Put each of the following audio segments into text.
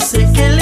sé que le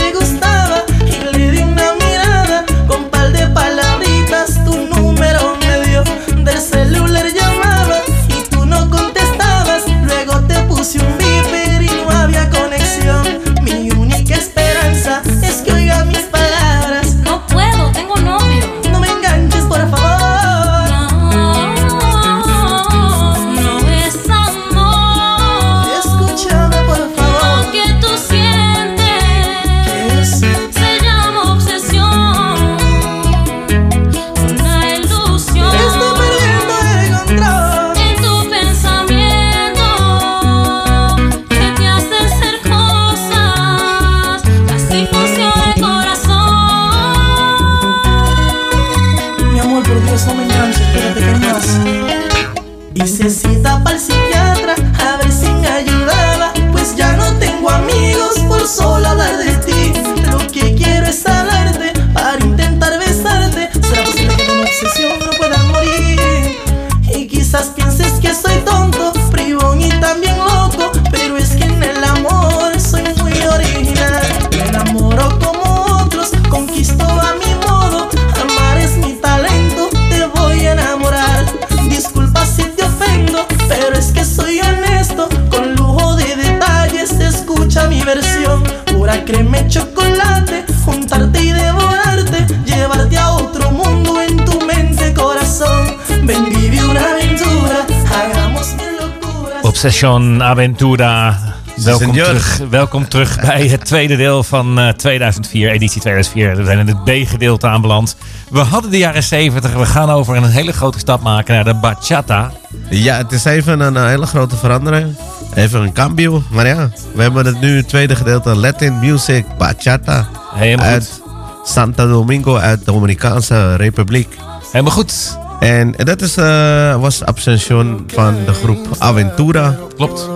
Session Aventura. Welkom terug, welkom terug bij het tweede deel van 2004, eh, editie 2004. We zijn in het B-gedeelte aanbeland. We hadden de jaren 70. We gaan over een hele grote stap maken naar de bachata. Ja, het is even een, hele grote verandering. Even een cambio. Maar ja, we hebben het nu het tweede gedeelte Latin Music Bachata. Helemaal uit Santo Domingo uit de Dominicaanse Republiek. Helemaal goed. En dat is, uh, was absention van de groep Aventura. Klopt.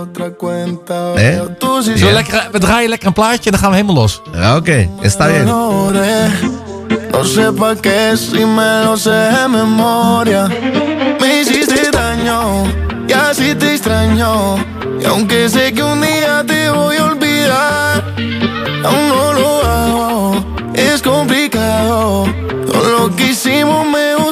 Eh? Zo lekker, we draaien lekker een plaatje en dan gaan we helemaal los. Oké, okay, está bien. No sé pa qué si me lo sé de memoria. Me hiciste daño y así te extraño. Y aunque sé que un día te voy a olvidar, aún no lo hago. Es complicado. Todo lo que hicimos me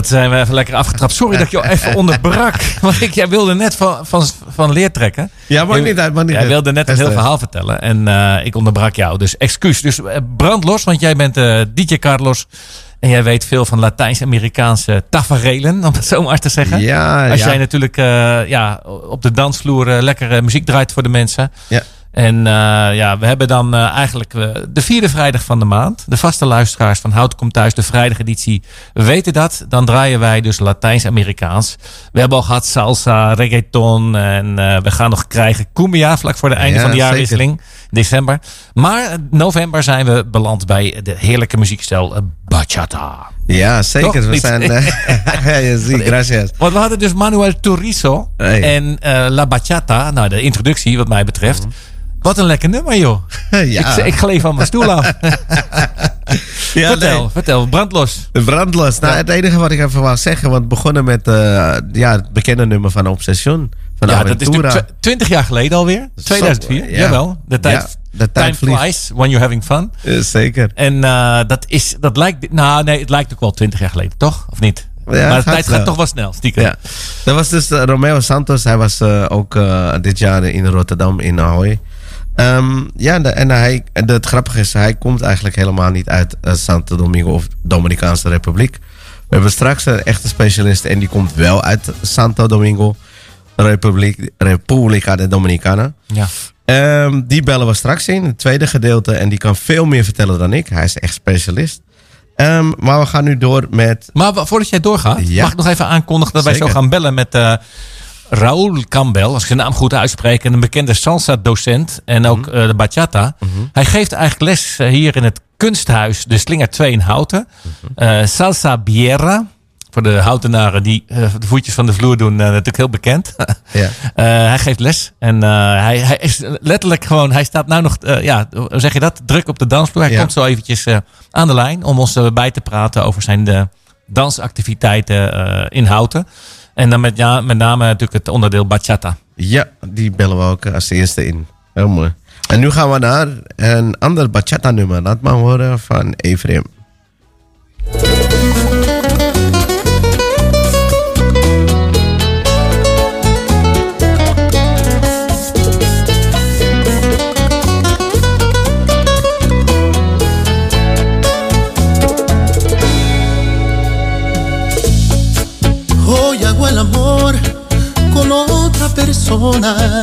dat zijn we even lekker afgetrapt. Sorry dat ik jou even onderbrak. Want ik, jij wilde net van, van, van leer trekken. Ja, maakt niet uit, maakt niet Jij uit. wilde net een heel eh, verhaal vertellen. En eh, ik onderbrak jou. Dus excuus. Dus eh, brand los, want jij bent eh, DJ Carlos. En jij weet veel van Latijns-Amerikaanse taferelen, om het zo maar te zeggen. Ja, Als ja. jij natuurlijk eh, ja, op de dansvloer eh, lekker eh, muziek draait voor de mensen. Ja. En eh, ja, we hebben dan eh, eigenlijk eh, de vierde vrijdag van de maand. De vaste luisteraars van Hout komt thuis, de vrijdageditie, weten dat. Dan draaien wij dus Latijns-Amerikaans. We hebben al gehad salsa, reggaeton en we gaan nog krijgen cumbia vlak voor de einde Ja, van de jaarwisseling. December. Maar november zijn we beland bij de heerlijke muziekstijl bachata. Ja, zeker. Toch? We zijn... ja, zie, gracias. Want we hadden dus Manuel Turizo Hey. en La Bachata. Nou, de introductie wat mij betreft. Wat een lekker nummer, joh. ja. Ik, ik gleef van mijn stoel af. ja, vertel, nee. vertel. Brandlos. Brandlos. Nou, Ja. het enige wat ik even wou zeggen, want we begonnen met eh, ja, het bekende nummer van Obsession. Van Ja, dat is Aventura. natuurlijk tw- 20 jaar geleden alweer. 2004. ja. Jawel. De tijd, de tijd time vliegt. flies when you're having fun. Eh, zeker. En eh, dat is, dat lijkt, nou nee, het lijkt ook wel 20 jaar geleden, toch? Of niet? Ja, maar de gaat tijd gaat toch wel snel, stiekem. Ja. Dat was dus Romeo Santos. Hij was ook dit jaar in Rotterdam in Ahoy. Ehm, ja, de- en hij, het grappige is, hij komt eigenlijk helemaal niet uit eh, Santo Domingo of Dominicaanse Republiek. We hebben straks een echte specialist en die komt wel uit Santo Domingo, Republiek, República de Dominicana. Ja. Ehm, die bellen we straks in, het tweede gedeelte. En die kan veel meer vertellen dan ik. Hij is echt specialist. Ehm, maar we gaan nu door met... Maar voordat jij doorgaat, Ja. mag ik nog even aankondigen dat wij zo gaan bellen met eh Raúl Campbell, als ik zijn naam goed uitspreek, en een bekende salsa-docent en ook Mhm. eh, de bachata. Hij geeft eigenlijk les eh, hier in het kunsthuis De Slinger 2 in Houten. Mhm. Eh, salsa Biera. Voor de houtenaren die de voetjes van de vloer doen, natuurlijk heel bekend. Ja. Hij geeft les en hij, hij is letterlijk gewoon, hij staat nou nog, ja, hoe zeg je dat? Druk op de dansvloer. Hij Ja. komt zo eventjes aan de lijn om ons bij te praten over zijn dansactiviteiten in Houten. En dan met, ja, met name natuurlijk het onderdeel bachata. Ja, die bellen we ook als eerste in. Heel mooi. En nu gaan we naar een ander bachata nummer. Laat maar horen van Ephraim. Persona, pero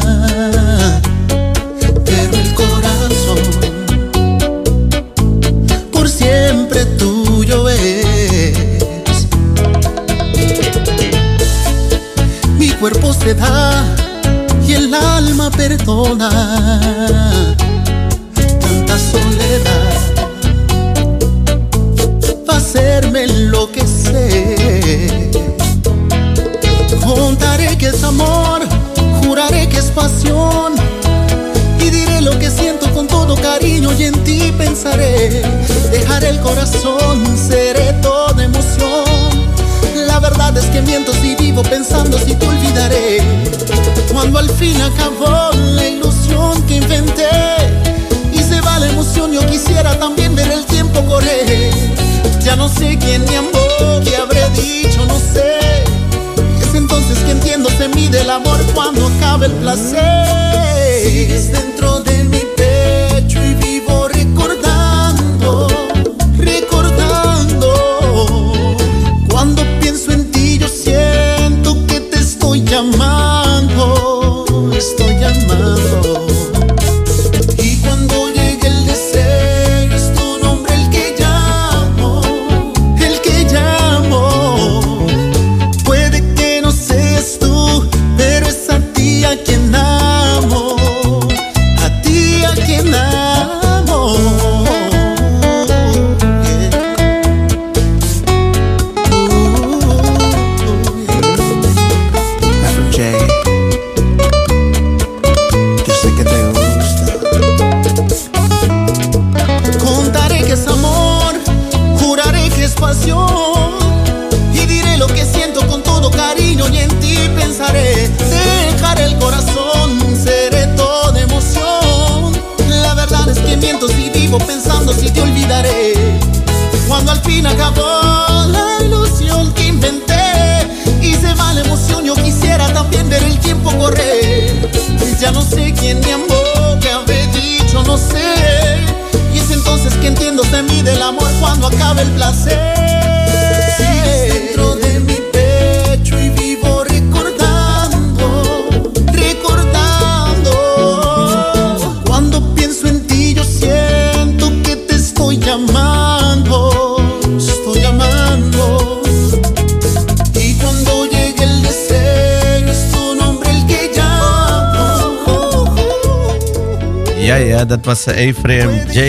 dat was Ephraim J.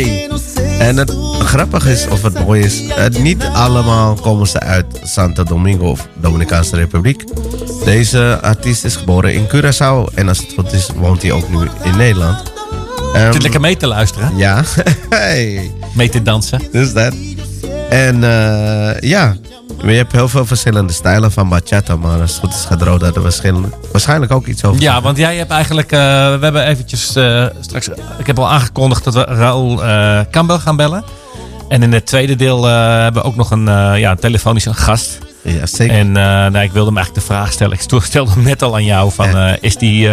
En het grappige is, of het mooie is, uh, niet allemaal komen ze uit Santo Domingo of Dominicaanse Republiek. Deze artiest is geboren in Curaçao en als het goed is, woont hij ook nu in Nederland. Um, Zit lekker mee te luisteren. Ja. hey. Mee te dansen. Dus dat. En uh, ja, je hebt heel veel verschillende stijlen van bachata, maar als het goed is gaat Roda er waarschijnlijk ook iets over. Ja, want jij hebt eigenlijk, uh, we hebben eventjes uh, straks, ik heb al aangekondigd dat we Raoul uh, Campbell gaan bellen. En in het tweede deel hebben we ook nog een ja, telefonische gast. Ja, zeker. En nou, ik wilde hem eigenlijk de vraag stellen. Ik stelde hem net al aan jou van, is die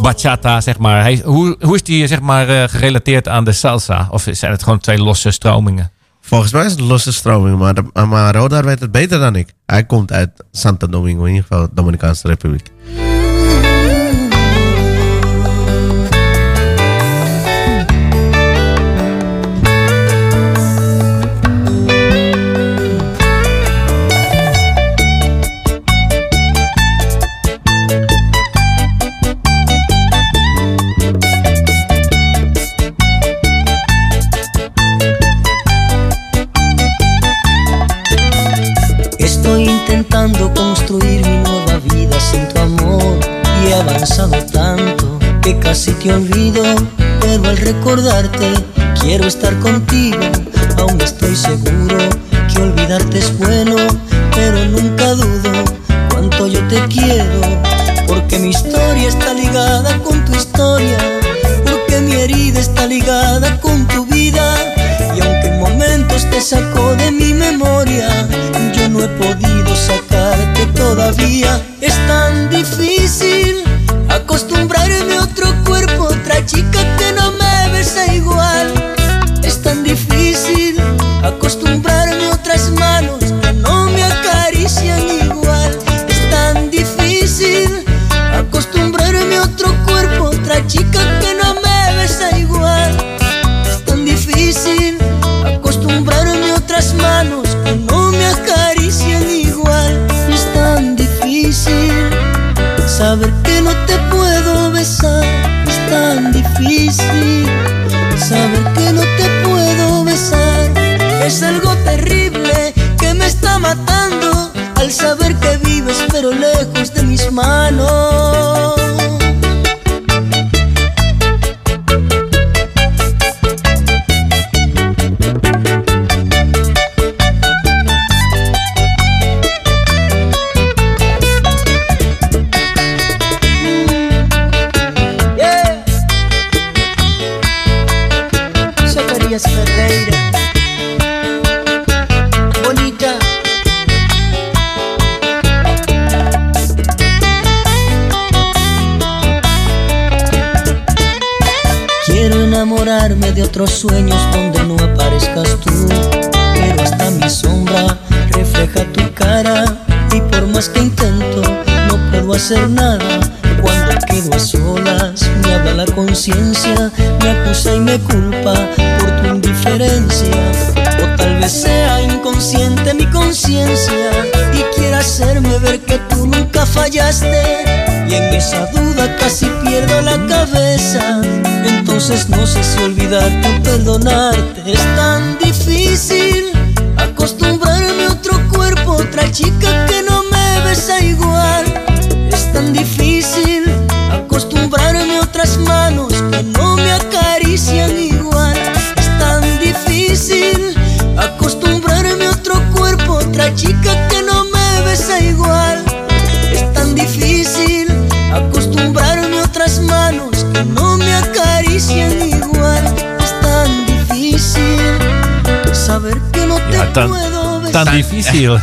bachata, zeg maar, hij, hoe, hoe is die zeg maar gerelateerd aan de salsa? Of zijn het gewoon twee losse stromingen? Volgens mij is het losse stroming, maar, Rodar weet het beter dan ik. Hij komt uit Santo Domingo, in ieder geval Dominicaanse Republiek. Casi te olvido, pero al recordarte quiero estar contigo, aún estoy seguro que olvidarte es bueno, pero nunca dudo cuánto yo te quiero, porque mi historia está ligada con tu historia, porque mi herida está ligada con tu vida, y aunque en momentos te sacó de mi memoria, yo no he podido sacarte todavía. Es tan difícil esa duda casi pierdo la cabeza. Entonces no sé si olvidarte o perdonarte. Es tan difícil acostumbrarme tan- Tan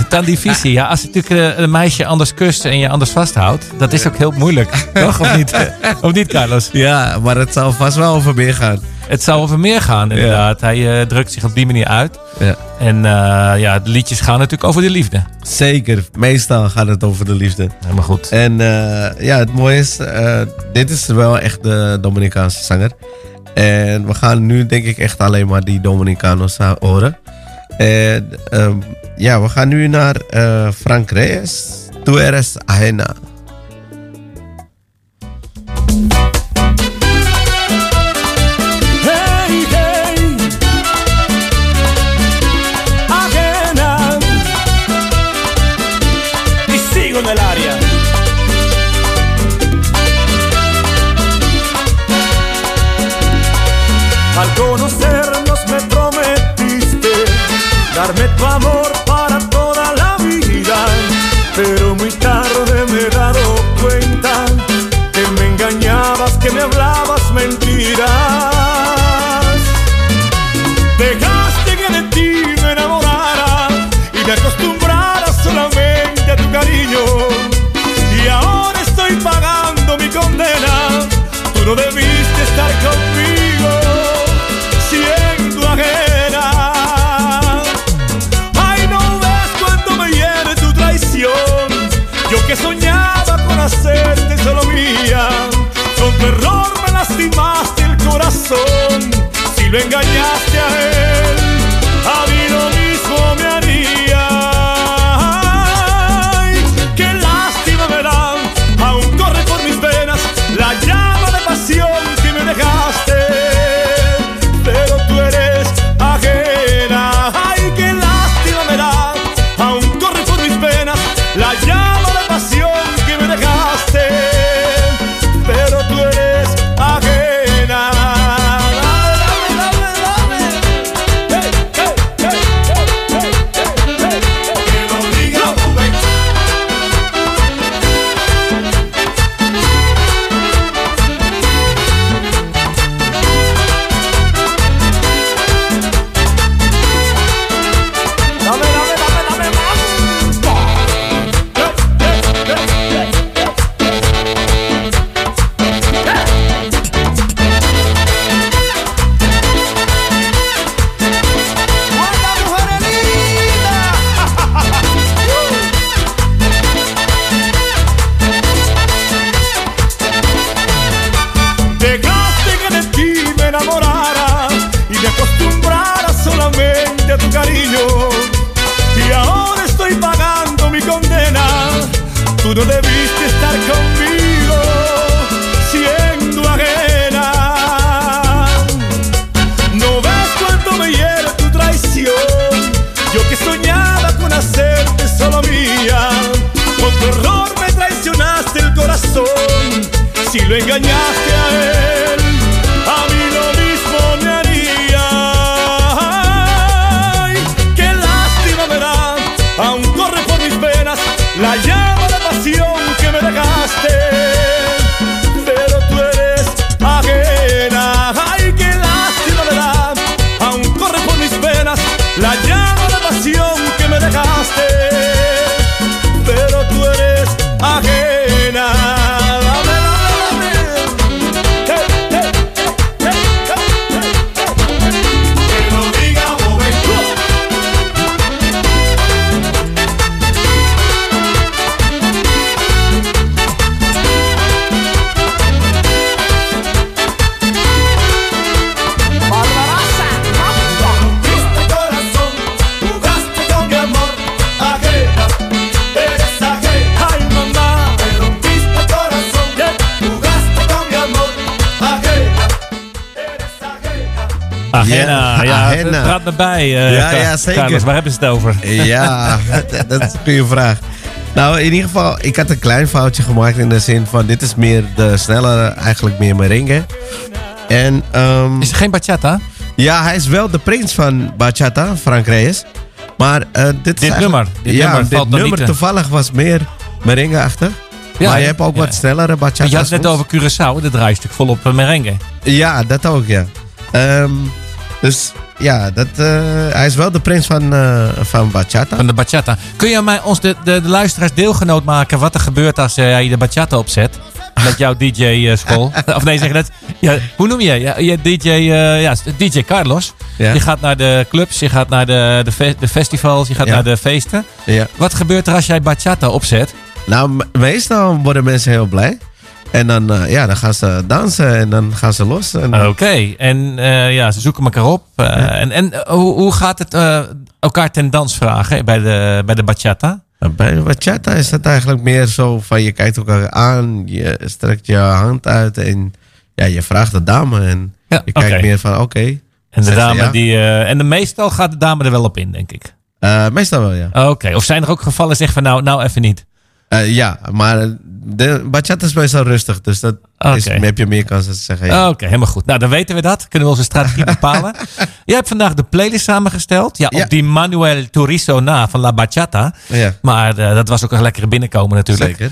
tan difficil. Ja, als je natuurlijk eh, een meisje anders kust en je anders vasthoudt, dat is ook heel moeilijk. Toch? Of niet? Of niet, Carlos? Ja, maar het zal vast wel over meer gaan. Het zou over meer gaan, inderdaad. Hij eh, drukt zich op die manier uit. Ja. En eh, ja, de liedjes gaan natuurlijk over de liefde. Zeker, meestal gaat het over de liefde. Helemaal goed. En ja, het mooie is, dit is wel echt de Dominicaanse zanger. En we gaan nu denk ik echt alleen maar die Dominicanos horen. En ehm, ja, we gaan nu naar eh, Frank Reyes. Tu eres ajena. Si lo engañaste a él, praat me bij. eh, Ja, Ka- ja, zeker. Carlos, waar hebben ze het over? Ja, dat is een goede vraag. Nou, in ieder geval, ik had een klein foutje gemaakt in de zin van... dit is meer de snellere, eigenlijk meer merengue. En ehm, Is er geen bachata? ja, hij is wel de prins van bachata, Frank Reyes. Maar eh, dit, Dit nummer, dit ja, nummer dit nummer niet te- toevallig was meer merengue-achtig. Ja, maar je hebt ook ja. wat snellere bachata. Je had het net over Curaçao, de draaistuk volop eh, merengue. Ja, dat ook, ja. Ehm, dus ja, dat, eh, hij is wel de prins van, eh, van bachata. Van de bachata. Kun je mij, ons de, de, de luisteraars deelgenoot maken wat er gebeurt als eh, je de bachata opzet? Met jouw DJ-school. of nee, zeg dat? Ja, hoe noem je? Ja, je DJ, ja, DJ Carlos. Ja. Je gaat naar de clubs, je gaat naar de, de, fe- de festivals, je gaat Ja. naar de feesten. Ja. Wat gebeurt er als jij bachata opzet? Nou, me- meestal worden mensen heel blij. En dan, eh, ja, dan gaan ze dansen en dan gaan ze los. En, Oké, en eh, ja, ze zoeken elkaar op. Eh, En, en hoe, hoe gaat het elkaar ten dans vragen bij de, bij de bachata? Bij bachata is het eigenlijk meer zo van je kijkt elkaar aan, je strekt je hand uit en ja, je vraagt de dame. En Ja, je kijkt meer van oké. En de dame ja? die. en de meestal gaat de dame er wel op in, denk ik. Meestal wel, ja. Oké, of zijn er ook gevallen zeg van nou, nou even niet. Eh, ja, maar de bachata is meestal rustig. Dus dat, is, heb je meer kans dat ze zeggen ja. Oké, helemaal goed. Nou, dan weten we dat. Kunnen we onze strategie bepalen. Jij hebt vandaag de playlist samengesteld. Ja, op die Manuel Turizo na van La Bachata. Ja. Maar uh, dat was ook een lekkere binnenkomen natuurlijk. Zeker.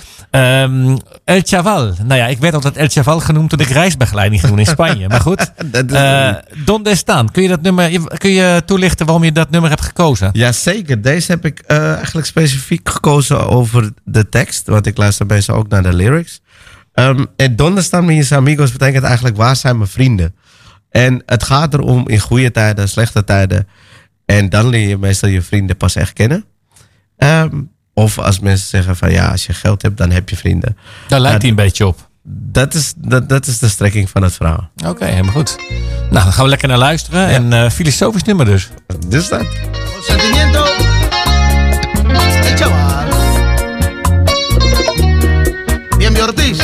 Um, El Chaval. Nou ja, ik werd altijd El Chaval genoemd toen ik reisbegeleiding ging doen in Spanje. Maar goed. uh, Donde Staan. Kun je dat nummer, kun je toelichten waarom je dat nummer hebt gekozen? Ja, zeker. Deze heb ik uh, eigenlijk specifiek gekozen over de tekst. Want ik luister best ook naar de lyrics. Um, en Donde Staan mis amigos betekent eigenlijk waar zijn mijn vrienden. En het gaat erom in goede tijden, slechte tijden. En dan leer je meestal je vrienden pas echt kennen. Um, of als mensen zeggen van ja, als je geld hebt, dan heb je vrienden. Daar lijkt hij een beetje op. Dat is, dat, dat is de strekking van het verhaal. Oké, helemaal goed. Nou, dan gaan we lekker naar luisteren. En uh, filosofisch nummer dus. Dus dat. Bien, Ortiz.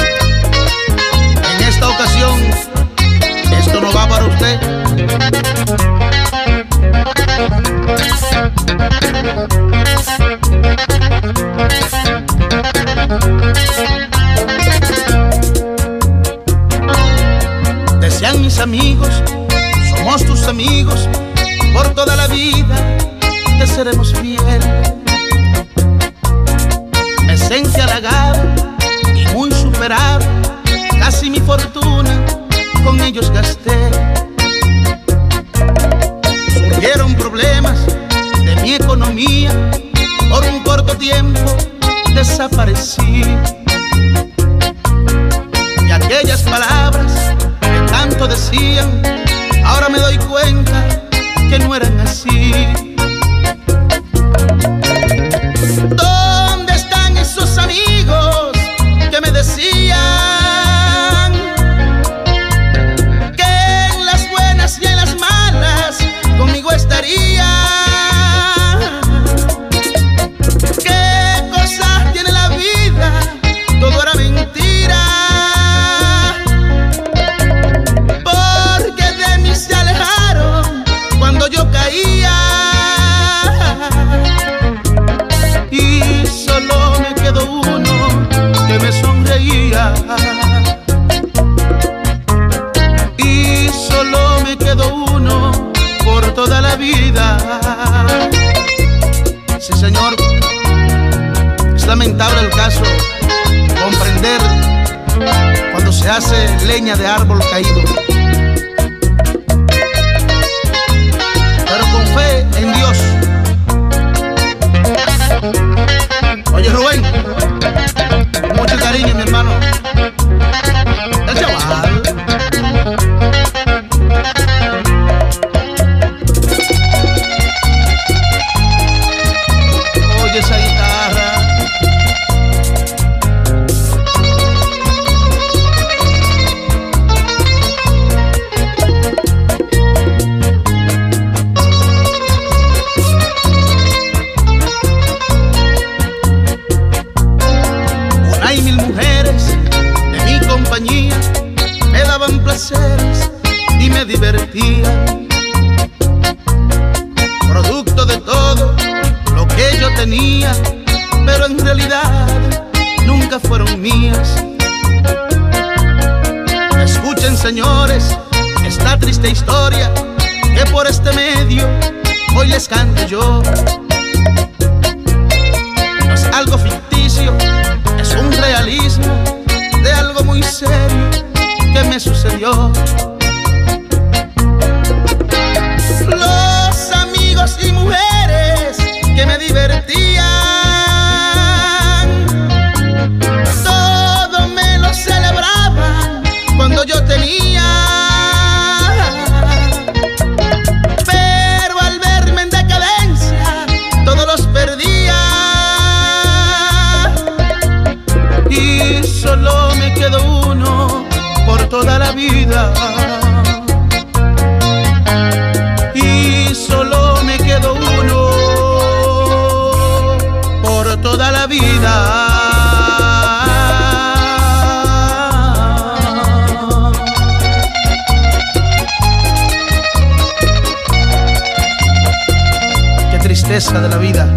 Toda la vida. Qué tristeza de la vida.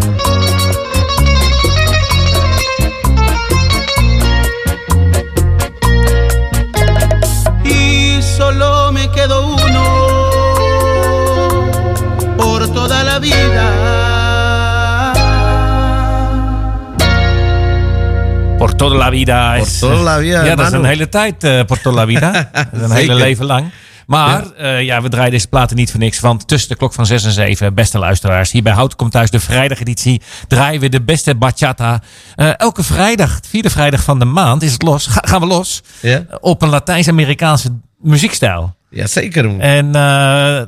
La Vida is... Por toda la vida, Ja, dat is een hele tijd, eh Por toda la Vida. Is een hele leven lang. Maar ja. ja, we draaien deze platen niet voor niks. Want tussen de klok van 6 en 7, beste luisteraars. Hier bij Hout komt thuis de vrijdageditie. Draaien we de beste bachata. Eh, elke vrijdag, vierde vrijdag van de maand, is het los. Ga- gaan we los. Ja? Op een Latijns-Amerikaanse muziekstijl. Ja, zeker. man. En eh,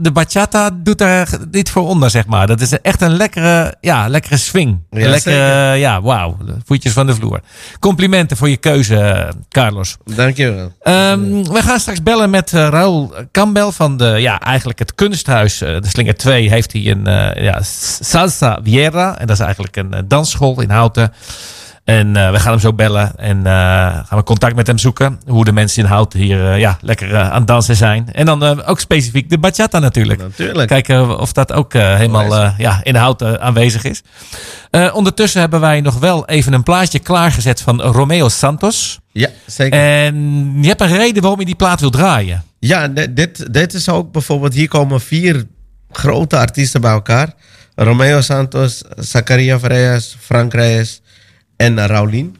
de bachata doet daar niet voor onder, zeg maar. Dat is echt een lekkere, ja, lekkere swing. Ja, Een lekkere, ja, wauw. Voetjes van de vloer. Complimenten voor je keuze, Carlos. Dankjewel. Ehm, we gaan straks bellen met eh, Raoul Campbell van de, ja, eigenlijk het kunsthuis. eh, de Slinger 2 heeft hij een eh, ja, Salsa Viera. En dat is eigenlijk een dansschool in Houten. En eh, we gaan hem zo bellen en eh, gaan we contact met hem zoeken. Hoe de mensen in Houten hier eh, ja, lekker aan het dansen zijn. En dan ook specifiek de bachata natuurlijk. Natuurlijk. Kijken of dat ook helemaal ja, in Houten aanwezig is. Ondertussen hebben wij nog wel even een plaatje klaargezet van Romeo Santos. Ja, zeker. En je hebt een reden waarom je die plaat wil draaien. Ja, di- dit, dit is ook bijvoorbeeld, hier komen vier grote artiesten bij elkaar. Romeo Santos, Zacaria Freias, Frank Reyes en Raulien.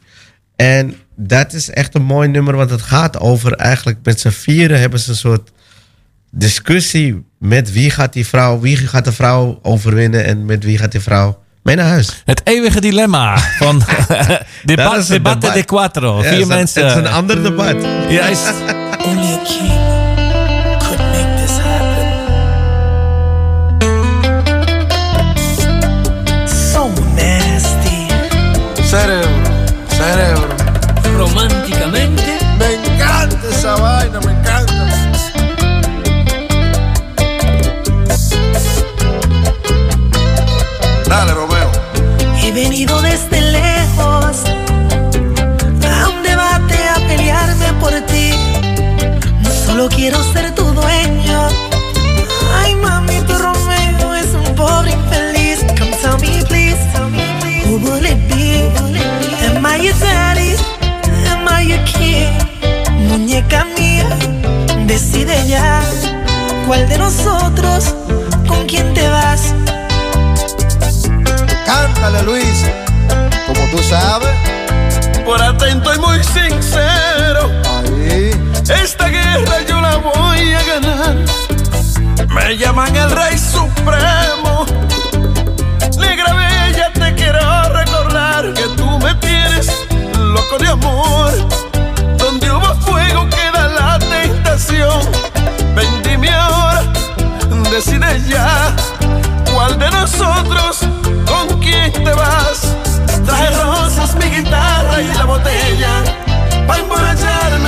En dat is echt een mooi nummer, want het gaat over eigenlijk met z'n vieren hebben ze een soort discussie met wie gaat die vrouw, wie gaat de vrouw overwinnen en met wie gaat die vrouw mee naar huis. Het eeuwige dilemma van debat, de Cuatro. Ja, Vier het is een- mensen. Het is een ander debat. Juist. Only He venido desde lejos a un debate a pelearme por ti. No solo quiero ser tu dueño. Ay, mami, tu Romeo es un pobre infeliz. Come tell me, please. Who will it be? Am I your daddy? Am I your king? Muñeca mía, decide ya. ¿Cuál de nosotros Cántale, Luis. Como tú sabes. Por atento y muy sincero. Ahí. Esta guerra yo la voy a ganar. Me llaman el rey supremo. Negra bella, te quiero recordar que tú me tienes loco de amor. Donde hubo fuego queda la tentación. Ven, dime ahora, decide ya. ¿Cuál de nosotros con quién te vas? Traje rosas, mi guitarra y la botella. Pa' emborracharme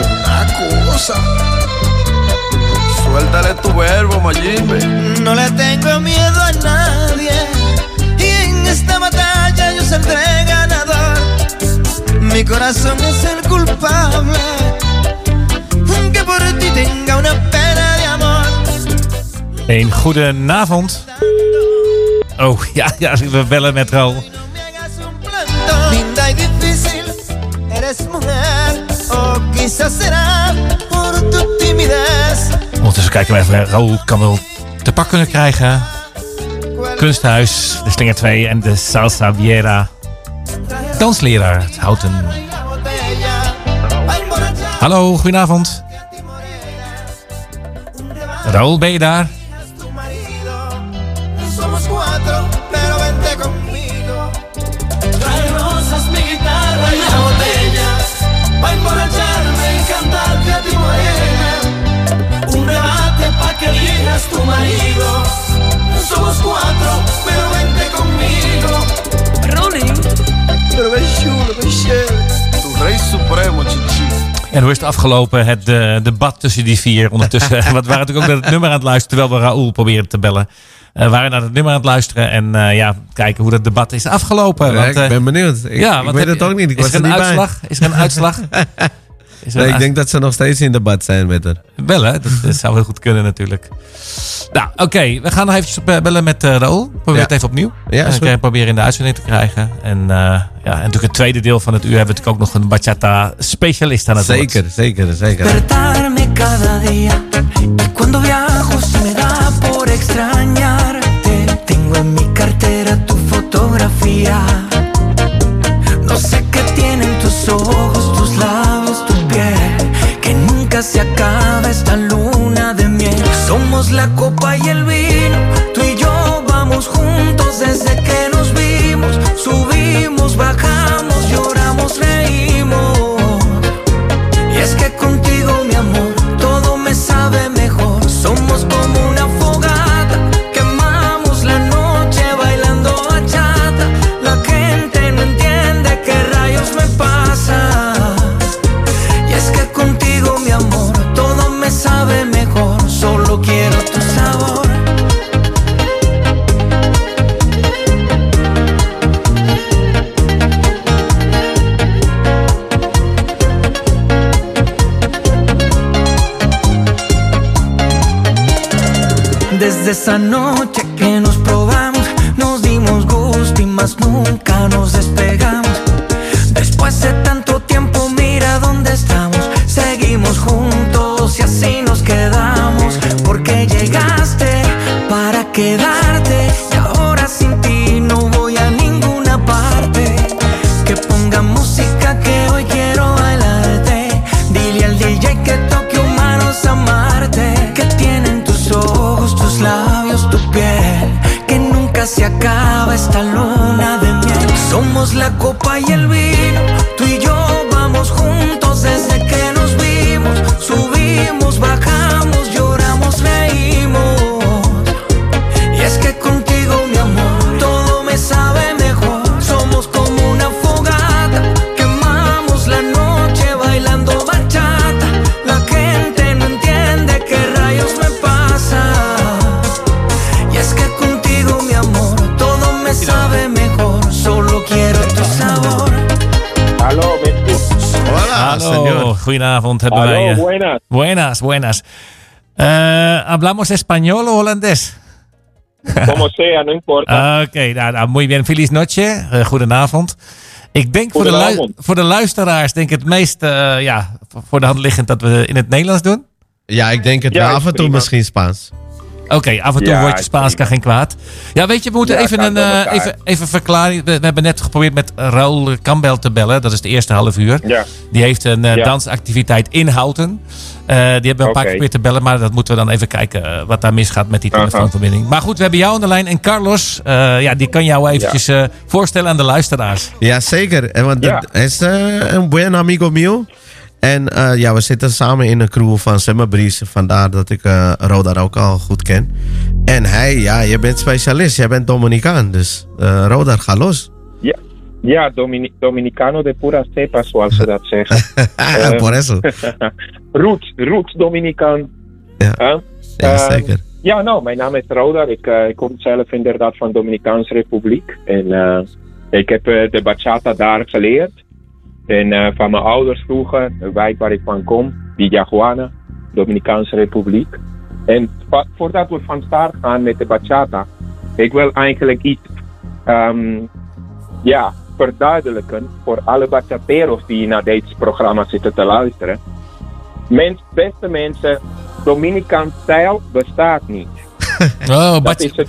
es una cosa. Suéltale tu verbo, Mayimbe. No le tengo miedo a nadie. Y en esta batalla yo saldré ganador. Mi corazón es el culpable. Que por ti tenga una pena de amor. Een goedenavond. Oh, ja, ja, we bellen met Raoul. Quizás será por tu timidez. Ondertussen kijken we even. Raoul kan wel te pak kunnen krijgen. Kunsthuis, de Slinger 2 en de Salsa Viera. Dansleraar, het houten. Hallo, goedenavond. Raoul, ben je daar? Elijas tu marido. Somos cuatro, pero vente conmigo. Rolling. Pero qué chulo, qué chévere. Tu rey supremo, chichi. En hoe is het afgelopen, het eh, debat tussen die vier ondertussen? Want we waren natuurlijk ook naar het nummer aan het luisteren, terwijl we Raoul proberen te bellen. Eh, we waren naar het nummer aan het luisteren en eh, ja, kijken hoe dat debat is afgelopen. Ja, Want, ik eh, ben benieuwd. Ik, ja, ik wat weet heb het ook niet. Ik is was er er niet uitslag? Is er een uitslag? Een ik denk dat ze nog steeds in debat zijn met haar. Wel hè, dat, dat zou heel goed kunnen natuurlijk. Nou, oké. We gaan nog eventjes op, eh, bellen met eh Raoul. Probeer Ja. het even opnieuw. Ja, en is goed. proberen in de uitzending te krijgen. En, eh, ja, en natuurlijk het tweede deel van het uur hebben we natuurlijk ook nog een bachata specialist aan het woord. Zeker, zeker, zeker. Goedenavond hebben wij. Aló, eh, buenas. buenas, buenas. Eh, ¿Hablamos español o holandés? Como sea, no importa. Oké, nou, nou, muy bien. Feliz noche. Eh, goedenavond. Ik denk voor de, voor de luisteraars denk ik het meest ja, voor de hand liggend dat we in het Nederlands doen. Ja, ik denk het Ja, Af en toe misschien Spaans. Oké, af en toe Ja, wordt je is Spaans kan prima. geen kwaad. Ja, weet je, we moeten Ja, even een eh, even, even verklaring. We, we hebben net geprobeerd met Raoul Campbell te bellen. Dat is de eerste half uur. Ja. Die heeft een eh, Ja. dansactiviteit in Houten. Eh, die hebben we een paar keer geprobeerd te bellen. Maar dat moeten we dan even kijken wat daar misgaat met die telefoonverbinding. Maar goed, we hebben jou aan de lijn. En Carlos, eh, ja, die kan jou eventjes eh, voorstellen aan de luisteraars. Ja, zeker. En want Ja. het is een buen amigo mío. En eh, ja, we zitten samen in een crew van Summer Breeze. Vandaar dat ik Roda ook al goed ken. En hij, ja, je bent specialist. Jij bent Dominicaan. Dus Roda, ga los. Ja, ja Domini- Dominicano de pura cepa, zoals ze dat zeggen. Por eso. roots, roots Dominicaan. Ja. Huh? Ja, zeker. Ja, nou, mijn naam is Roda. Ik, ik kom zelf inderdaad van de Dominicaanse Republiek. En ik heb de bachata daar geleerd. En eh, van mijn ouders vroeger, de wijk waar ik van kom, Villajuana, Dominicaanse Republiek. En voordat we van start gaan met de bachata, ik wil eigenlijk iets ehm, ja, verduidelijken voor alle bachateros die naar dit programma zitten te luisteren. Beste mensen, Dominicaans stijl bestaat niet. Oh, Dat is het.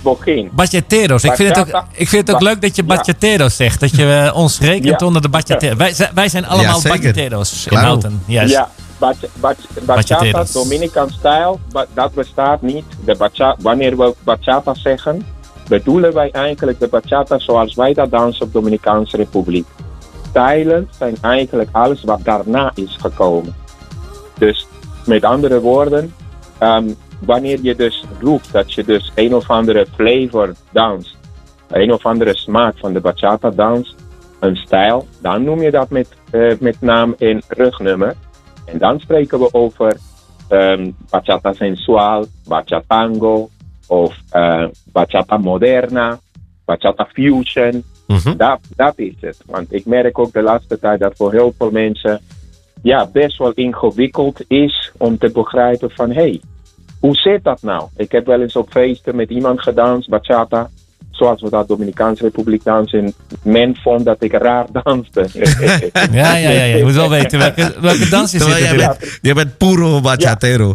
Ik vind het ook, Bachata. ik vind het ook leuk dat je bachateros zegt. Dat je eh, ons rekent Ja. onder de bachateros. Wij, zijn- wij zijn allemaal bachateros in. Houten. Yes. Ja, bach, bach, bachata, Bachateros. Dominican stijl, dat bestaat niet. De bacha, wanneer we bachata zeggen, bedoelen wij eigenlijk de bachata zoals wij dat dansen op Dominicaanse Republiek. Stijlen zijn eigenlijk alles wat daarna is gekomen. Dus met andere woorden, ehm, wanneer je dus roept dat je dus een of andere flavor danst, een of andere smaak van de bachata dans, een stijl, dan noem je dat met, eh, met naam en rugnummer. En dan spreken we over ehm, bachata sensual, bachatango of eh, bachata moderna, bachata fusion. Mhm. Dat, dat is het. Want ik merk ook de laatste tijd dat voor heel veel mensen ja, best wel ingewikkeld is om te begrijpen van hé, hey, hoe zit dat nou? Ik heb wel eens op feesten met iemand gedanst, bachata, zoals we dat Dominicaanse Republiek dansen. En men vond dat ik raar danste. Ja, ja, ja, ja. Je moet wel weten welke, welke dans je zit Terwijl jij bent, jij bent puro bachatero.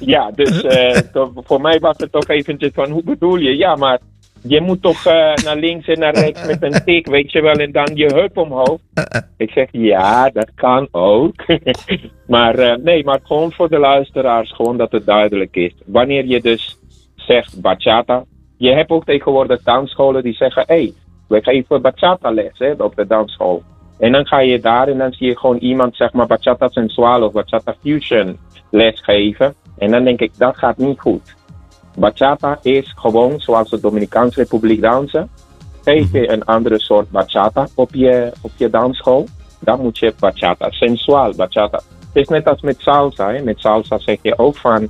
Ja, dus eh, to- voor mij was het toch eventjes van, hoe bedoel je? Ja, maar je moet toch eh, naar links en naar rechts met een tik, weet je wel, en dan je heup omhoog. Ik zeg, ja, dat kan ook. maar eh, nee, maar gewoon voor de luisteraars, gewoon dat het duidelijk is. Wanneer je dus zegt bachata, je hebt ook tegenwoordig dansscholen die zeggen, hé, hey, we geven bachata les hè, op de dansschool. En dan ga je daar en dan zie je gewoon iemand, zeg maar, bachata sensual of bachata fusion les geven. En dan denk ik, dat gaat niet goed. Bachata is gewoon zoals de Dominicaanse Republiek dansen. Geef je een andere soort bachata op je, op je dansschool, dan moet je bachata, sensual bachata. Het is net als met salsa. Hè. Met salsa zeg je ook van,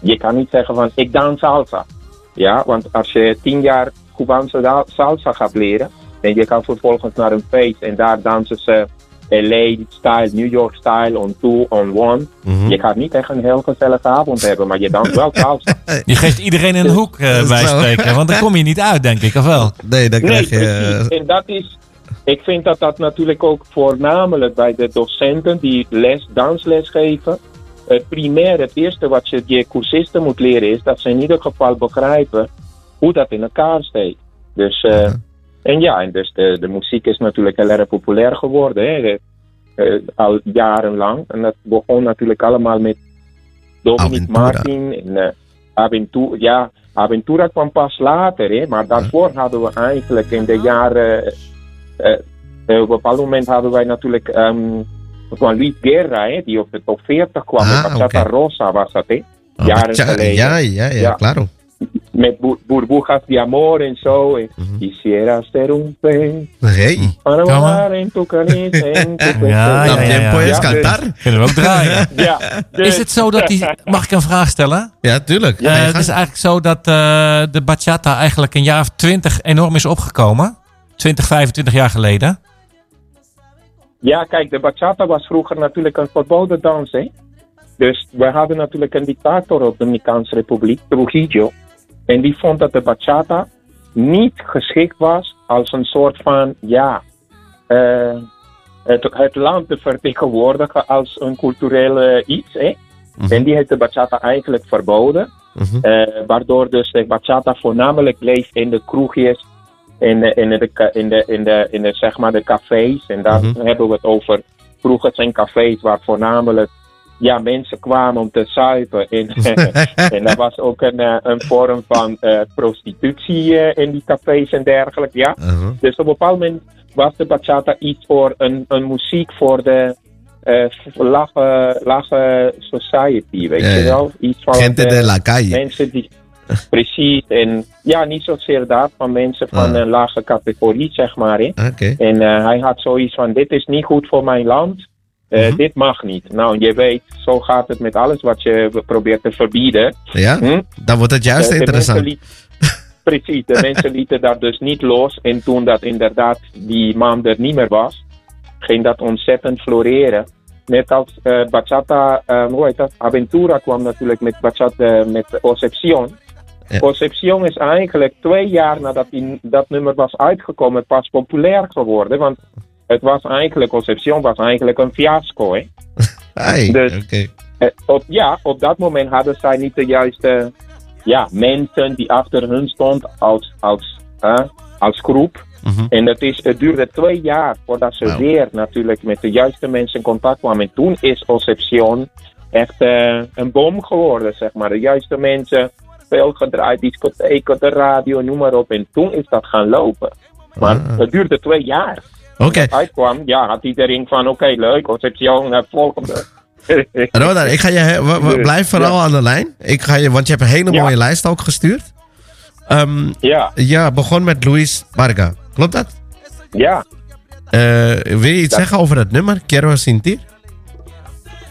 je kan niet zeggen van, ik dans salsa. Ja, want als je tien jaar Cubaanse salsa gaat leren, en je kan vervolgens naar een feest en daar dansen ze LA-style, New York-style, on two, on one. Mhm. Je gaat niet echt een heel gezellige avond hebben, maar je danst wel salsa. Je geeft iedereen een hoek eh, bij spreken. Want dan kom je niet uit, denk ik, of wel? Nee, dan Nee, krijg je... precies. eh, En dat is, ik vind dat dat natuurlijk ook voornamelijk bij de docenten die les, dansles geven. Het primair, het eerste wat je je cursisten moet leren is dat ze in ieder geval begrijpen hoe dat in elkaar steekt. Dus, eh, en ja, en dus de, de muziek is natuurlijk heel erg populair geworden. Hè? Eh, al jarenlang. En dat begon natuurlijk allemaal met Dominic Aventura. Martin en eh, Aventura. Ja, Aventura kwam pas later, hè? maar daarvoor hadden we eigenlijk in de jaren. eh, op een bepaald moment hadden wij natuurlijk ehm van Luis Guerra, hè, die op de top 40 kwam. Ah, met Bachata oké. Rosa was dat, hè? oh, jaren geleden. Ja, ja, ja, Ja. claro. Met bur- burbujas de amor en zo. en Mhm. Quisiera ser un pez Hey, para volar en tu en tu Ja, ja, ja, ja. puedes Ja, cantar. Kunnen we ook draaien. Ja, dus- Is het zo dat die... Mag ik een vraag stellen? Ja, tuurlijk. Je het is eigenlijk zo dat eh, de bachata eigenlijk een jaar of twintig enorm is opgekomen. 20, 25 jaar geleden. Ja, kijk, de bachata was vroeger natuurlijk een verboden dans, hè. Dus we hadden natuurlijk een dictator op de Dominicaanse Republiek, Trujillo. En die vond dat de bachata niet geschikt was als een soort van, ja, eh, het, het land te vertegenwoordigen als een culturele iets, hè. Mhm. En die heeft de bachata eigenlijk verboden. Mhm. Eh, waardoor dus de bachata voornamelijk bleef in de kroegjes, in de, in de, in de, in de, in de, zeg maar de cafés. En daar Mhm. hebben we het over kroegen en cafés waar voornamelijk ja, mensen kwamen om te zuipen. En, en er was ook een, eh, een vorm van eh, prostitutie eh, in die cafés en dergelijke. Ja? Uh-huh. Dus op een bepaald moment was de bachata iets voor een, een muziek voor de lage, lage society, weet je wel? Iets van Gente de la calle. mensen die. Precies, en ja, niet zozeer dat, van mensen van Ah. een lage categorie, zeg maar. Hè. Oké. En hij had zoiets van: dit is niet goed voor mijn land. Eh, Mhm. Dit mag niet. Nou, je weet, zo gaat het met alles wat je probeert te verbieden. Ja? Hm? Dan wordt het juist interessant. Precies, de mensen lieten dat dus niet los. En toen dat inderdaad die man er niet meer was, ging dat ontzettend floreren. Net als eh, bachata, eh, hoe heet dat? Aventura kwam natuurlijk met bachata, met Concepcion. Ja. Is eigenlijk twee jaar nadat die, dat nummer was uitgekomen pas populair geworden. Want het was eigenlijk, Concepcion was eigenlijk een fiasco. Hè? Dus-. Eh, op, ja, op dat moment hadden zij niet de juiste ja, mensen die achter hun stond als, als, eh, als groep. Mhm. En het, is, het duurde twee jaar voordat ze weer natuurlijk met de juiste mensen in contact kwamen. En toen is Concepcion echt eh, een bom geworden, zeg maar. De juiste mensen, veel gedraaid, discotheken, de radio, noem maar op. En toen is dat gaan lopen. Maar Ah. het duurde twee jaar. Oké. Het uitkwam, ja, had iedereen van, oké, leuk, Concepcion, het volgende. Roda, ik ga je, blijf vooral ja. aan de lijn. Ik ga je, want je hebt een hele Ja. mooie lijst ook gestuurd. Ehm, ja, ja, begon met Luis Varga. Klopt dat? ja. Eh, wil je iets Dat- zeggen over het nummer? Quiero sentir?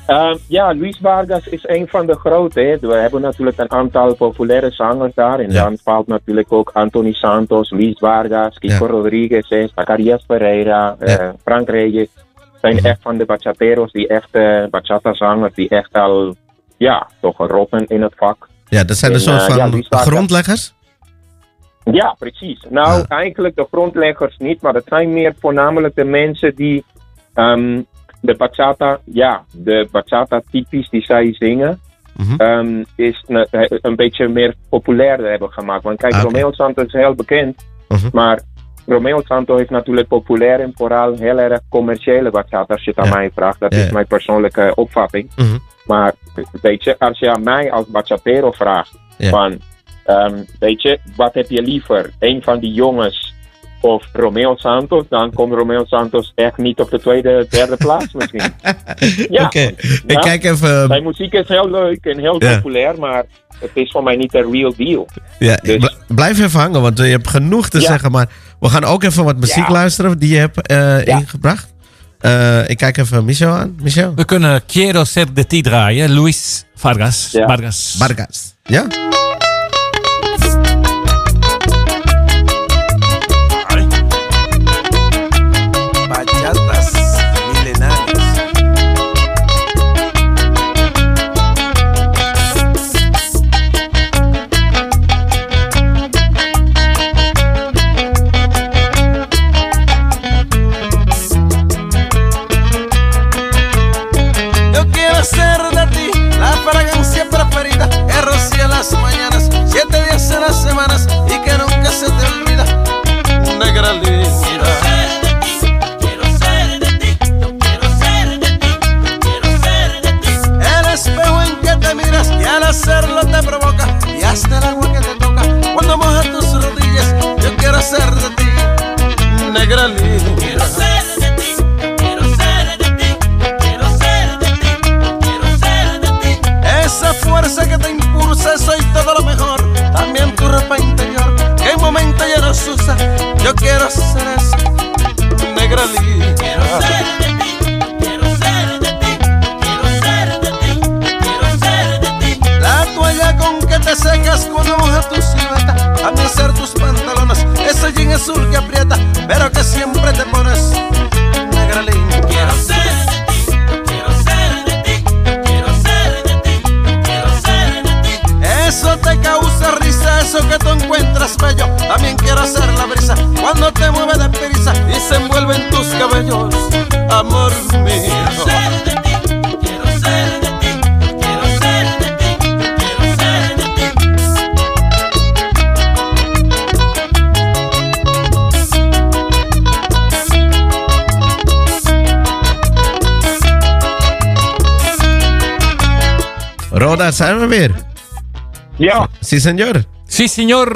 Uh, ja, Luis Vargas is een van de grote. Hè. We hebben natuurlijk een aantal populaire zangers daar. En Ja. dan valt natuurlijk ook Anthony Santos, Luis Vargas, Kiko Ja. Rodriguez, Zacarias Pereira, Ja. eh, Frank Reyes. zijn Mhm. echt van de bachateros, die echt eh, bachata-zangers, die echt al, ja, toch rotten in het vak. Ja, dat zijn een En, soort eh, van grondleggers. Ja, precies. Nou, eigenlijk de grondleggers niet, maar het zijn meer voornamelijk de mensen die ehm, de bachata, ja, de bachata typisch die zij zingen, Mhm. ehm, is eh, een beetje meer populairder hebben gemaakt. Want kijk, Ah. Romeo Santos is heel bekend, Mhm. maar Romeo Santos is natuurlijk populair en vooral heel erg commerciële bachata, als je het aan mij vraagt. Dat Ja, is mijn persoonlijke opvatting. Mhm. Maar weet je, als je aan mij als bachatero vraagt, Ja. van, ehm, weet je, wat heb je liever? Een van die jongens of Romeo Santos? Dan komt Romeo Santos echt niet op de tweede, derde plaats misschien. Ja. Oké, ik Ja. kijk even. Zijn muziek is heel leuk en heel Ja. populair, maar het is voor mij niet de real deal. Ja, dus- bl- blijf even hangen, want je hebt genoeg te Ja. zeggen. Maar we gaan ook even wat muziek Ja. luisteren die je hebt eh, Ja. ingebracht. Eh, ik kijk even Michel aan. Michel? We kunnen Quiero Ser de Ti draaien. Luis Vargas. Ja. Vargas. Vargas. Ja? Zijn we weer? Ja, Sí, señor. Sí, señor.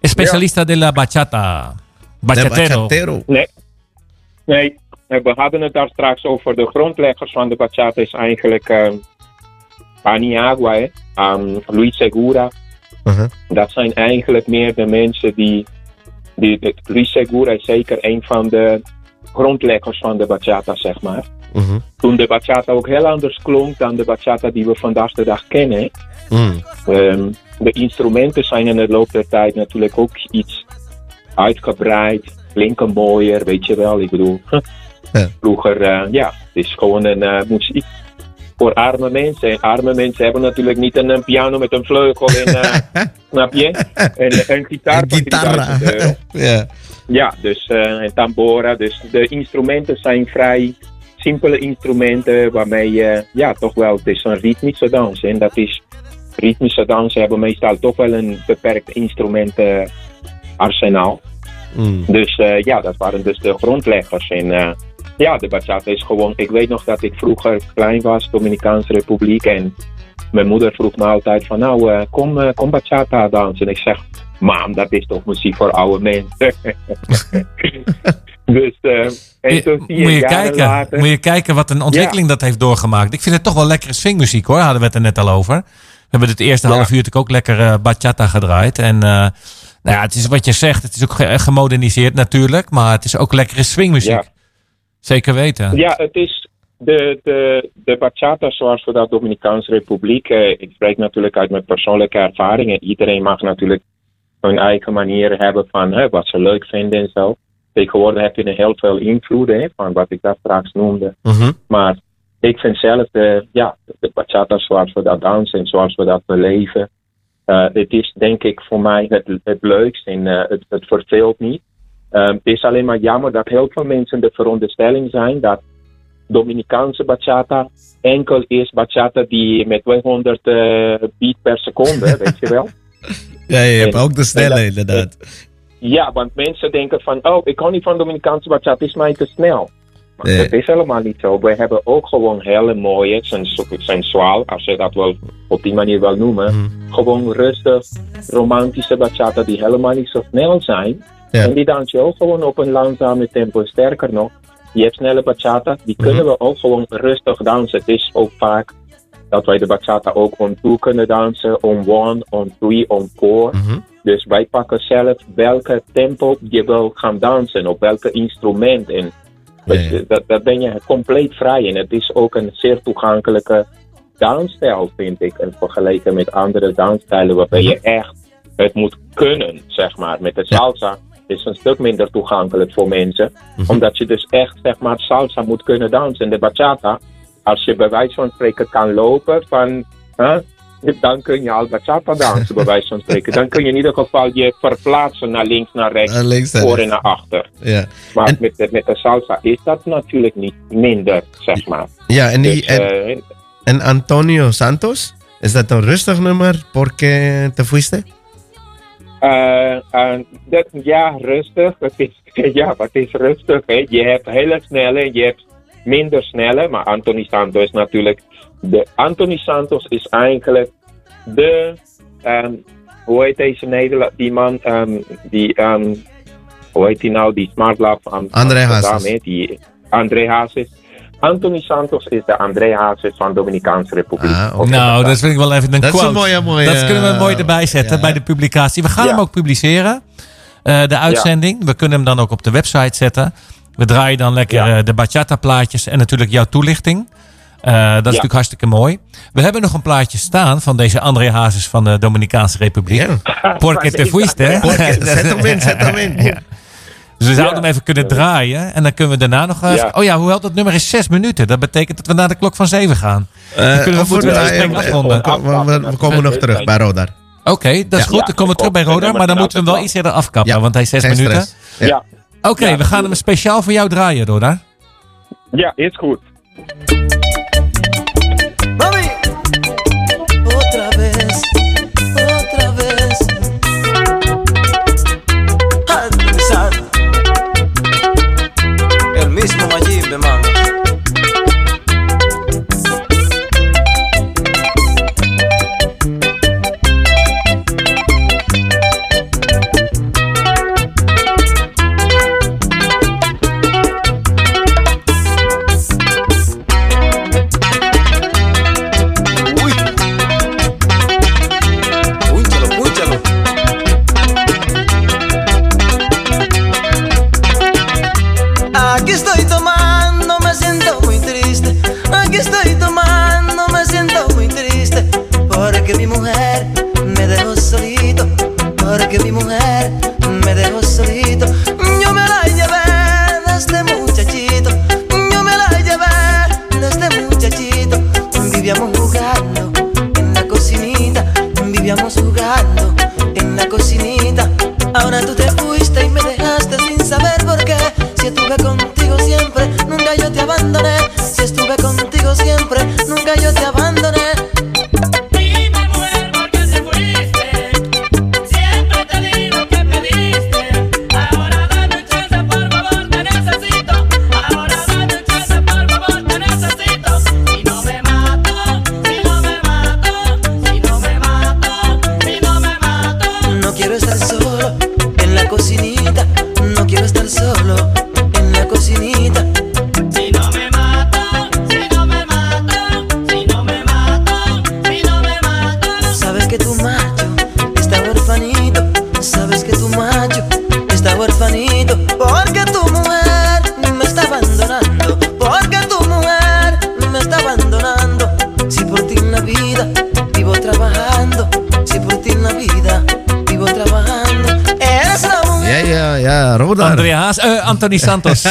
Especialista de la bachata. De Bachatero. bachatero. nee. Nee, eh, we hadden het daar straks over de grondleggers van de bachata is eigenlijk ehm Paniagua, hè. Ehm, Luis Segura. Uh-huh. Dat zijn eigenlijk meer de mensen die, die Luis Segura is zeker een van de grondleggers van de bachata, zeg maar. Mhm. Toen de bachata ook heel anders klonk dan de bachata die we vandaag de dag kennen. Mm. Ehm, de instrumenten zijn in de loop der tijd natuurlijk ook iets uitgebreid, klinken mooier, weet je wel. Ik bedoel, Ja. vroeger, eh, ja, het is gewoon een eh, muziek voor arme mensen. En arme mensen hebben natuurlijk niet een, een piano met een vleugel en, snap je? En een gitaar 3000 euro. Ja. Ja, dus eh en tambora. Dus de instrumenten zijn vrij simpele instrumenten waarmee je, ja, toch wel, het is een ritmische dans. En dat is, ritmische dansen hebben meestal toch wel een beperkt instrumentenarsenaal. Mm. Dus eh, ja, dat waren dus de grondleggers. En eh, ja, de bachata is gewoon, ik weet nog dat ik vroeger klein was, Dominicaanse Republiek. En mijn moeder vroeg me altijd van, nou, eh, kom, eh, kom bachata dansen. En ik zeg, mam, dat is toch muziek voor oude mensen. dus, eh en toen zie je, Moet je, kijken, later... moet je kijken wat een ontwikkeling dat heeft doorgemaakt. Ik vind het toch wel lekkere swingmuziek hoor, hadden we het er net al over. We hebben het eerste Ja. half uur natuurlijk ook lekker eh, bachata gedraaid. En eh, nou ja, het is wat je zegt, het is ook ge- gemoderniseerd natuurlijk. Maar het is ook lekkere swingmuziek. Ja. Zeker weten. Ja, het is de, de, de bachata zoals we dat Dominicaanse Republiek. eh, ik spreek natuurlijk uit mijn persoonlijke ervaringen. Iedereen mag natuurlijk hun eigen manier hebben van hè, wat ze leuk vinden en zo. Tegenwoordig heb je er heel veel invloeden hè, van wat ik daar straks noemde. Mhm. Maar ik vind zelf de, ja, de bachata zoals we dat dansen en zoals we dat beleven. eh, het is denk ik voor mij het, het leukst en eh, het, het verveelt niet. Eh, het is alleen maar jammer dat heel veel mensen de veronderstelling zijn dat Dominicaanse bachata enkel is bachata die met 200 eh, beat per seconde, weet je wel. Ja, je hebt En- ook de snelle dat- inderdaad. Ja, want mensen denken van, oh, ik kan niet van Dominicaanse bachata, is mij te snel. Maar Nee. dat is helemaal niet zo. We hebben ook gewoon hele mooie, sens- sensuaal, als je dat wel op die manier wil noemen. Mhm. Gewoon rustig, romantische bachata die helemaal niet zo snel zijn. Ja. En die dans je ook gewoon op een langzame tempo. Sterker nog, je hebt snelle bachata, die Mhm. kunnen we ook gewoon rustig dansen. Het is ook vaak dat wij de bachata ook on two kunnen dansen, on one, on three, on four. Mhm. Dus wij pakken zelf welke tempo je wil gaan dansen, op welke instrument. En Ja, dat, dat ben je compleet vrij. En het is ook een zeer toegankelijke dansstijl, vind ik. En vergeleken met andere dansstijlen waarbij je echt het moet kunnen, zeg maar. Met de salsa is een stuk minder toegankelijk voor mensen. Mhm. Omdat je dus echt, zeg maar, salsa moet kunnen dansen. En de bachata, als je bij wijze van spreken kan lopen van... dan kun je al bachata dansen, bij wijze van spreken. Dan kun je in ieder geval je verplaatsen naar links, naar rechts, Naar links, naar voor en naar achter. Ja. Maar En- met, de, met de salsa is dat natuurlijk niet minder, zeg maar. Ja, en, die, Dus, en, eh, en Antonio Santos, is dat een rustig nummer? Porque te fuiste? Eh, eh, dat, ja, rustig. Het is, ja, het is rustig. Hè. Je hebt hele snelle en je hebt minder snelle. Maar Anthony Santos is natuurlijk... De, Anthony Santos is eigenlijk de... ehm, hoe heet deze Nederland? Die man, ehm, die... ehm, hoe heet die nou? Die Smart Lab van André Amsterdam, Hazes. hè, Die André Hazes. Anthony Santos is de André Hazes van Dominicaanse Republiek. Ah, Nou, dat vind ik wel even een Dat is een mooie, mooie... Dat kunnen we mooi erbij zetten ja. bij de publicatie. We gaan Ja. hem ook publiceren. eh, de uitzending. We kunnen hem dan ook op de website zetten. We draaien dan lekker Ja. eh, de bachata plaatjes en natuurlijk jouw toelichting. Eh, dat is natuurlijk hartstikke mooi. We hebben nog een plaatje staan van deze André Hazes van de Dominicaanse Republiek. Ja. Porque te fuiste, hè? Porque- zet hem in, zet hem in. Dus we zouden Ja. hem even kunnen draaien. En dan kunnen we daarna nog... eh, Ja. Oh ja, hoewel dat nummer is zes minuten. Dat betekent dat we naar de klok van zeven gaan. Eh, kunnen we of moeten we draaien het gesprek hem- afronden. we- we- we komen nog terug bij Rodar. Oké, dat is Ja. goed. Dan komen we terug bij ik Roda. hoop- Maar dan moeten we hem wel iets eerder afkappen. Ja. Want hij is zes Geen minuten. stress. Ja. Oké, Ja, we gaan hem speciaal voor jou draaien, Roda. ja, is goed. Mami, Anthony Santos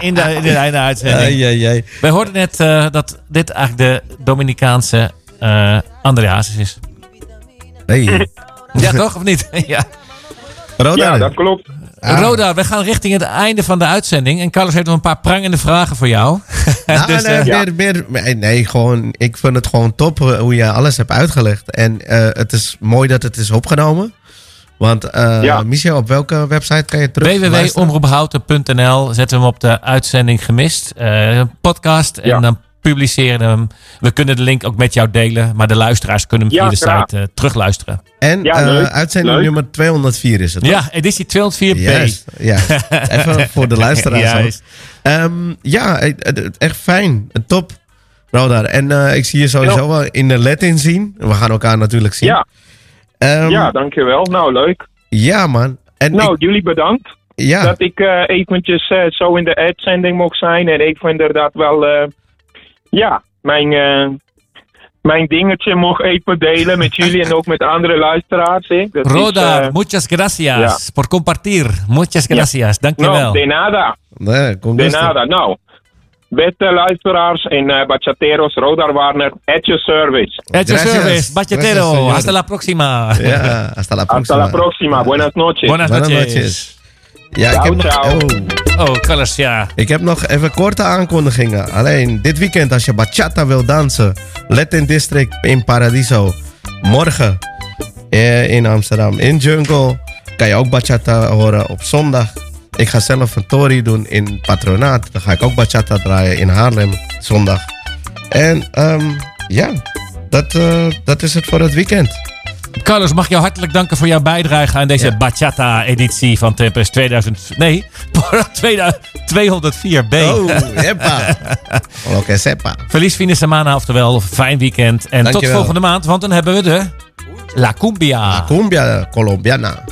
in, de, in, de, in de uitzending. Ai, ai, ai. Wij hoorden net eh, dat dit eigenlijk de Dominicaanse eh Andrea Haas is. Hey. Ja, toch? Of niet? ja. Rodar. Ja, dat klopt. Ah. Roda, we gaan richting het einde van de uitzending. En Carlos heeft nog een paar prangende vragen voor jou. Nou, Dus, nee, eh, ja. meer, meer, nee, nee, gewoon, ik vind het gewoon top eh, hoe je alles hebt uitgelegd. En eh, het is mooi dat het is opgenomen. Want, eh Ja. Michel, op welke website kan je terug www.omroephouten.nl zetten we hem op de uitzending gemist. Eh, een podcast. En Ja. dan publiceren we hem. We kunnen de link ook met jou delen. Maar de luisteraars kunnen hem Ja, via de graag. site eh, terugluisteren. En Ja, eh, uitzending leuk. nummer 204 is het. toch? Ja, editie 204b. Juist, ja. Even voor de luisteraars. Ehm, ja, echt fijn. Top. Rodar. En eh, ik zie je sowieso Ja. wel in de Latin zien. We gaan elkaar natuurlijk zien. Ja, Ehm, ja, dankjewel. Nou, leuk. ja, man. En Nou, ik- jullie bedankt ja, dat ik eh, eventjes eh, zo in de uitzending mocht zijn. En ik vind inderdaad wel, eh, ja, mijn, eh, mijn dingetje mocht even delen met jullie en ook met andere luisteraars. Dat is, Roda, eh, muchas gracias ja. por compartir. Muchas gracias. Dankjewel. nou, de nada. nee, De nada. Nou, beste luisteraars en eh bachateros, Rodar Warner, at your service. At your Gracias. service, bachatero. Hasta la próxima. Ja, hasta la próxima. Hasta la próxima. Buenas noches. Buenas Buenas noches. Ja, ik Ciao, heb, nog, ciao. oh, Oh, ja. ik heb nog even korte aankondigingen. Alleen dit weekend, als je bachata wil dansen, Latin District in Paradiso. Morgen eh, in Amsterdam, in Jungle, kan je ook bachata horen op zondag. Ik ga zelf een tori doen in Patronaat. Dan ga ik ook bachata draaien in Haarlem zondag. En ehm, ja, dat, eh, dat is het voor het weekend. Carlos, mag ik jou hartelijk danken voor jouw bijdrage aan deze Bachata-editie van Tempest 2000. Nee, 204b. Oh, jepa. Lo que sepa. Feliz fin de semana, oftewel fijn weekend. En tot volgende maand, want dan hebben we de La Cumbia. Cumbia colombiana.